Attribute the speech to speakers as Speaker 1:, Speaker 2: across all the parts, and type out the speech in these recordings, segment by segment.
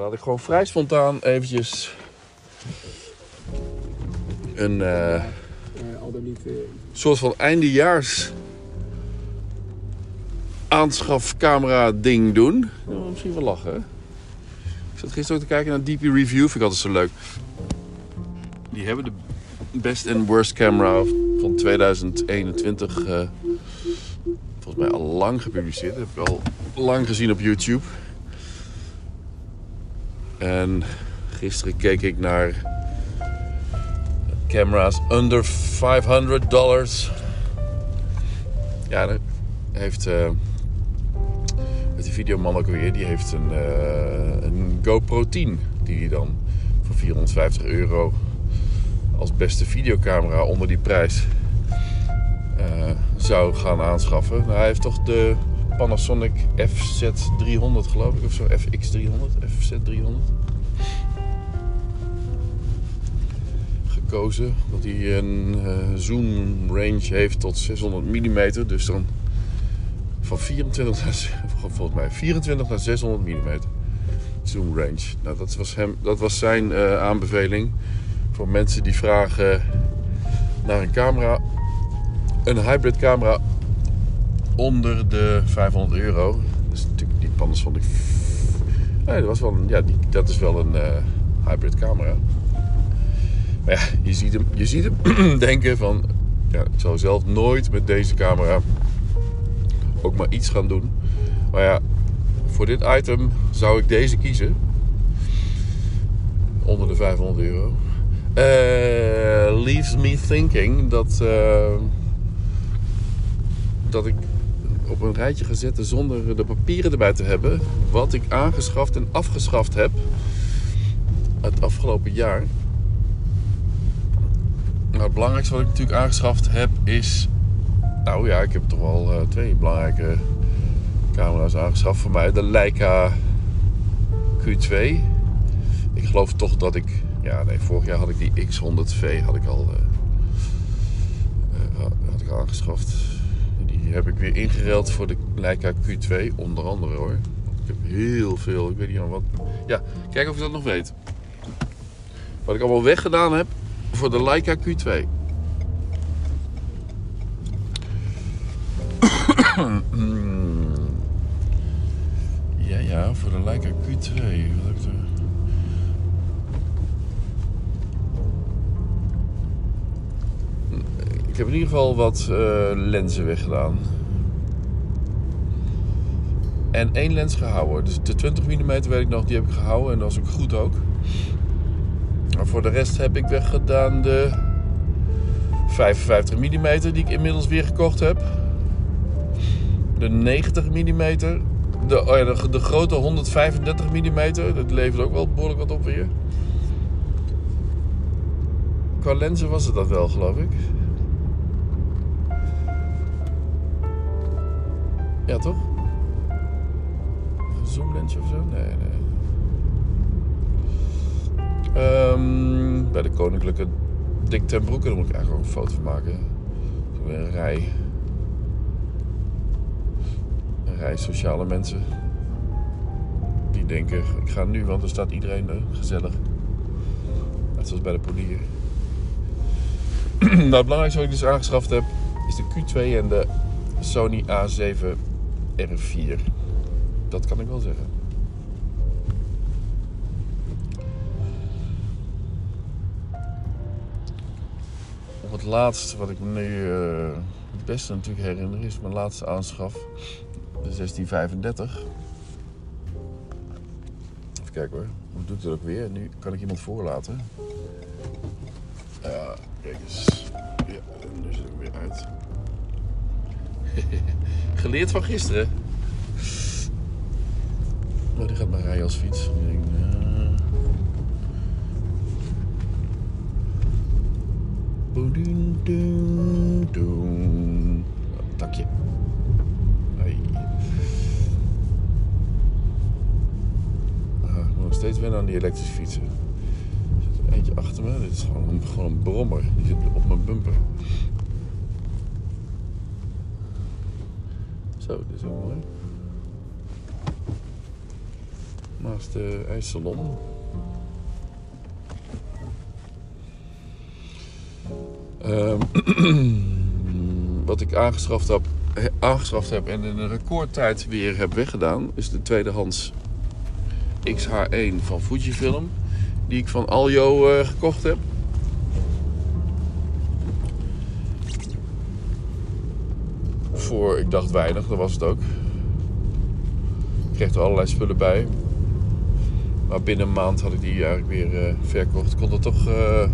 Speaker 1: Dat ik gewoon vrij spontaan eventjes een eh,
Speaker 2: Eh, eh,
Speaker 1: soort van eindejaars aanschafcamera ding doen. Misschien wel lachen. hè? Ik zat gisteren ook te kijken naar DP Review. Vind ik altijd zo leuk. Die hebben de best en worst camera van 2021 eh, volgens mij al lang gepubliceerd. Dat heb ik al lang gezien op YouTube. En gisteren keek ik naar camera's under 500 dollars. Ja, dan heeft, heeft die videoman ook weer. Die heeft een, eh, een GoPro 10. Die hij dan voor 450 euro als beste videocamera onder die prijs eh, zou gaan aanschaffen. Nou, hij heeft toch de Panasonic FZ300 geloof ik of zo. FX300, FZ300. gekozen. Dat hij een eh, zoom range heeft tot 600 mm. Dus dan van 24 naar, volgens mij 24 naar 600 mm zoom range. Nou, dat was, hem, dat was zijn eh, aanbeveling voor mensen die vragen naar een camera. Een hybrid camera onder de 500 euro. Dat is natuurlijk die Panasonic. Nee, dat, was wel ja, die, dat is wel een eh, hybrid camera. Maar ja, je ziet hem, je ziet hem denken van... Ja, ik zou zelf nooit met deze camera ook maar iets gaan doen. Maar ja, voor dit item zou ik deze kiezen. Onder de 500 euro. Eh, leaves me thinking dat... eh, dat ik op een rijtje ga zetten zonder de papieren erbij te hebben. Wat ik aangeschaft en afgeschaft heb. Het afgelopen jaar. Nou, het belangrijkste wat ik natuurlijk aangeschaft heb is... Nou ja, ik heb toch wel eh, twee belangrijke camera's aangeschaft voor mij. De Leica Q2. Ik geloof toch dat ik... Ja, nee, vorig jaar had ik die X100V had ik al, eh, eh, had ik al aangeschaft. Die heb ik weer ingereld voor de Leica Q2. Onder andere hoor. Ik heb heel veel, ik weet niet aan wat. Ja, kijk of ik dat nog weet. Wat ik allemaal weggedaan heb voor de Leica Q2. ja, ja, voor de Leica Q2. Wat heb ik er? Ik heb in ieder geval wat eh, lenzen weggedaan. En één lens gehouden. Dus de 20 mm weet ik nog, die heb ik gehouden. En dat was ook goed ook. Maar voor de rest heb ik weggedaan de 55 mm die ik inmiddels weer gekocht heb. De 90 mm. De, oh ja, de, de grote 135 mm. Dat levert ook wel behoorlijk wat op weer. Qua lenzen was het dat wel, geloof ik. Ja, toch? Een zoomlensje of zo? Nee, nee. Ehm, bij de Koninklijke Dick ten moet ik eigenlijk ook een foto van maken. Een rij. Een rij sociale mensen. Die denken, ik ga nu, want er staat iedereen eh, gezellig. Net zoals bij de polier. nou, het belangrijkste wat ik dus aangeschaft heb, is de Q2 en de Sony A7 R4. Dat kan ik wel zeggen. Op het laatste wat ik me nu eh, het beste natuurlijk herinner is mijn laatste aanschaf. De 1635. Even kijken hoor. Hoe doet het ook weer? Nu kan ik iemand voorlaten. Ja, kijk eens. Ja, nu zit ik weer uit. Geleerd van gisteren. Maar die gaat maar rijden als fiets. Ik denk, eh. Oh, Takje. Hey. Ah, ik moet nog steeds wennen aan die elektrische fietsen. Er zit er eentje achter me. Dit is gewoon gewoon een brommer. Die zit op mijn bumper. Zo, dit is ook mooi. naast de ijssalon. Ehm, wat ik aangeschaft heb, aangeschaft heb en in een recordtijd weer heb weggedaan, is de tweedehands XH1 van Fujifilm. Die ik van Aljo uh, gekocht heb. Voor, ik dacht weinig, dat was het ook. Ik kreeg er allerlei spullen bij. Maar binnen een maand had ik die eigenlijk weer uh, verkocht. Ik kon er toch, uh,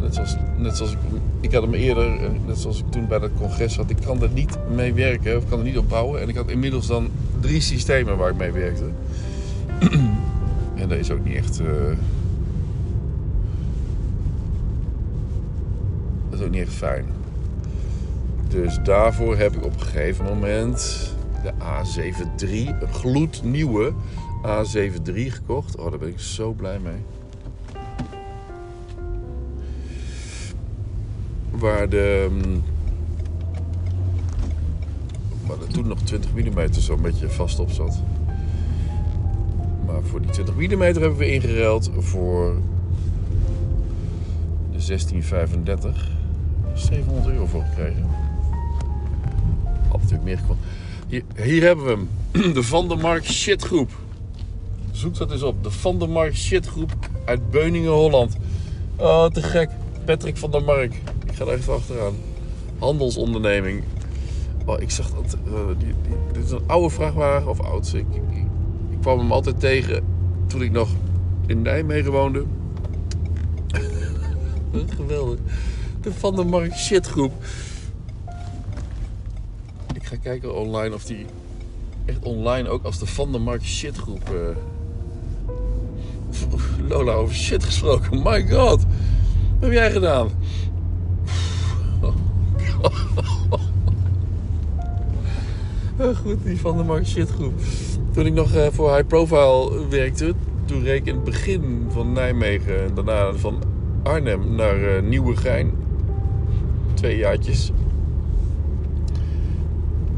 Speaker 1: net, zoals, net zoals ik, ik had hem eerder, net zoals ik toen bij dat congres had, ik kan er niet mee werken of kan er niet op bouwen. En ik had inmiddels dan drie systemen waar ik mee werkte. en dat is ook niet echt. Dat is ook niet echt fijn. Dus daarvoor heb ik op een gegeven moment de A73, een gloednieuwe A73 gekocht. Oh, daar ben ik zo blij mee. Waar de. Waar er toen nog 20 mm zo'n beetje vast op zat. Maar voor die 20 mm hebben we ingeruild voor de 1635. 700 euro voor gekregen. Meer hier hebben we hem. De Van der Mark shitgroep. Zoek dat eens op. De Van der Mark shitgroep uit Beuningen, Holland. Oh, te gek. Patrick van der Mark. Ik ga er even achteraan. Handelsonderneming. Oh, ik zag dat. eh, die, die- dit is een oude vrachtwagen of oud. Ik, ik, ik kwam hem altijd tegen toen ik nog in Nijmegen woonde. Geweldig. De Van der Mark shitgroep. Ga kijken online of die echt online ook als de Van der Mark shitgroep. eh Lola over shit gesproken. My god. Wat heb jij gedaan? Goed, die Van der Mark shitgroep. Toen ik nog eh, voor High Profile werkte, toen reed ik in het begin van Nijmegen en daarna van Arnhem naar eh, Nieuwegein. Twee jaartjes.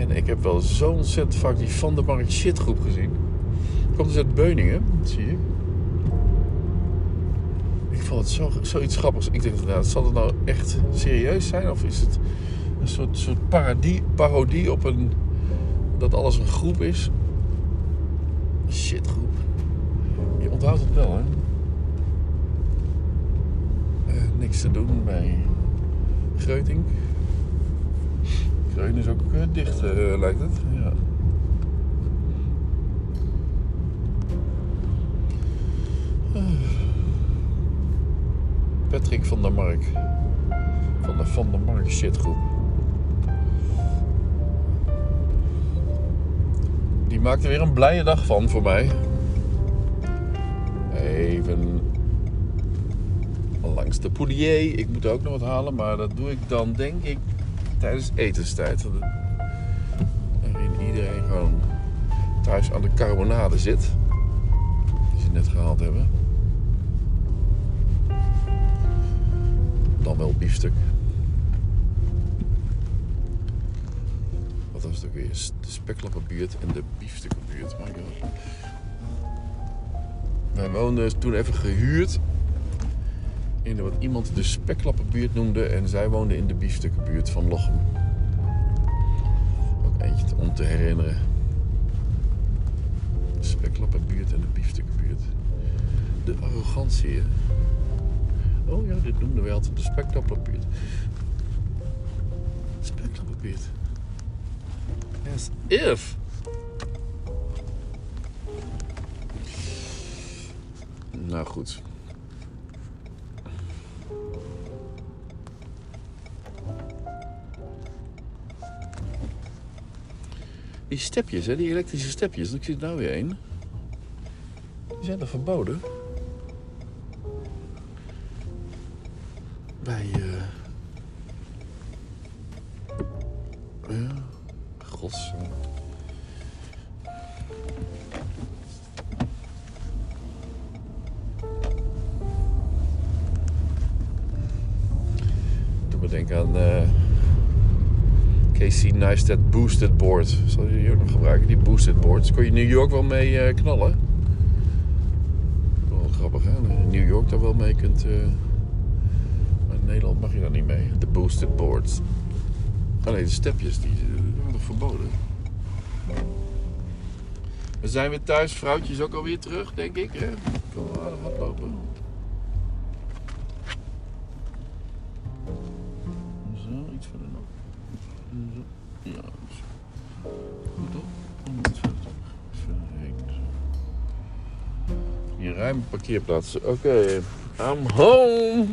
Speaker 1: En ik heb wel zo ontzettend vaak die Van der Mark shitgroep gezien. Komt dus uit Beuningen, zie ik. Ik vond het zo, zoiets grappigs. Ik denk, nou, zal het nou echt serieus zijn? Of is het een soort, soort parodie, parodie op een... dat alles een groep is? Shitgroep. Je onthoudt het wel, hè? Eh, niks te doen bij Greuting. Greuting is ook eh, dicht, eh, lijkt het. Ja. Patrick van der Mark. Van de Van der Mark shitgroep. Die maakte weer een blije dag van voor mij. Even langs de poulier. Ik moet ook nog wat halen, maar dat doe ik dan denk ik tijdens etenstijd. Waarin iedereen gewoon thuis aan de carbonade zit. Die ze net gehaald hebben. Dan wel biefstuk. Wat was het ook weer? De speklappenbuurt en de biefstukkenbuurt. My god. Wij woonden toen even gehuurd in wat iemand de speklappenbuurt noemde. En zij woonde in de biefstukkenbuurt van Lochem. Ook eentje om te herinneren. De speklappenbuurt en de biefstukkenbuurt. De arrogantie? Oh ja, dit noemden wij altijd de speklappenbuurt. Speklappenbuurt. As if. Nou goed. Die stepjes, hè, die elektrische stepjes, ik zie er nou weer een. Die zijn er verboden. Bij. eh Ja. Gods. Doe me denken aan. eh Casey Neistat Boosted Board. Zal je die ook nog gebruiken? Die Boosted Boards. Kon je New York wel mee eh, knallen? grappig hè. In New York daar wel mee kunt. eh, maar in Nederland mag je daar niet mee. De boosted boards. Oh nee, de stepjes die eh, waren verboden. We zijn weer thuis. Vrouwtje is ook alweer terug, denk ik. Hè? Kan wel aardig wat lopen. Zo, iets verder nog. Ja. Goed op. Iets verder terug. Verheen, zo. Hier ruime parkeerplaats. Oké, I'm home.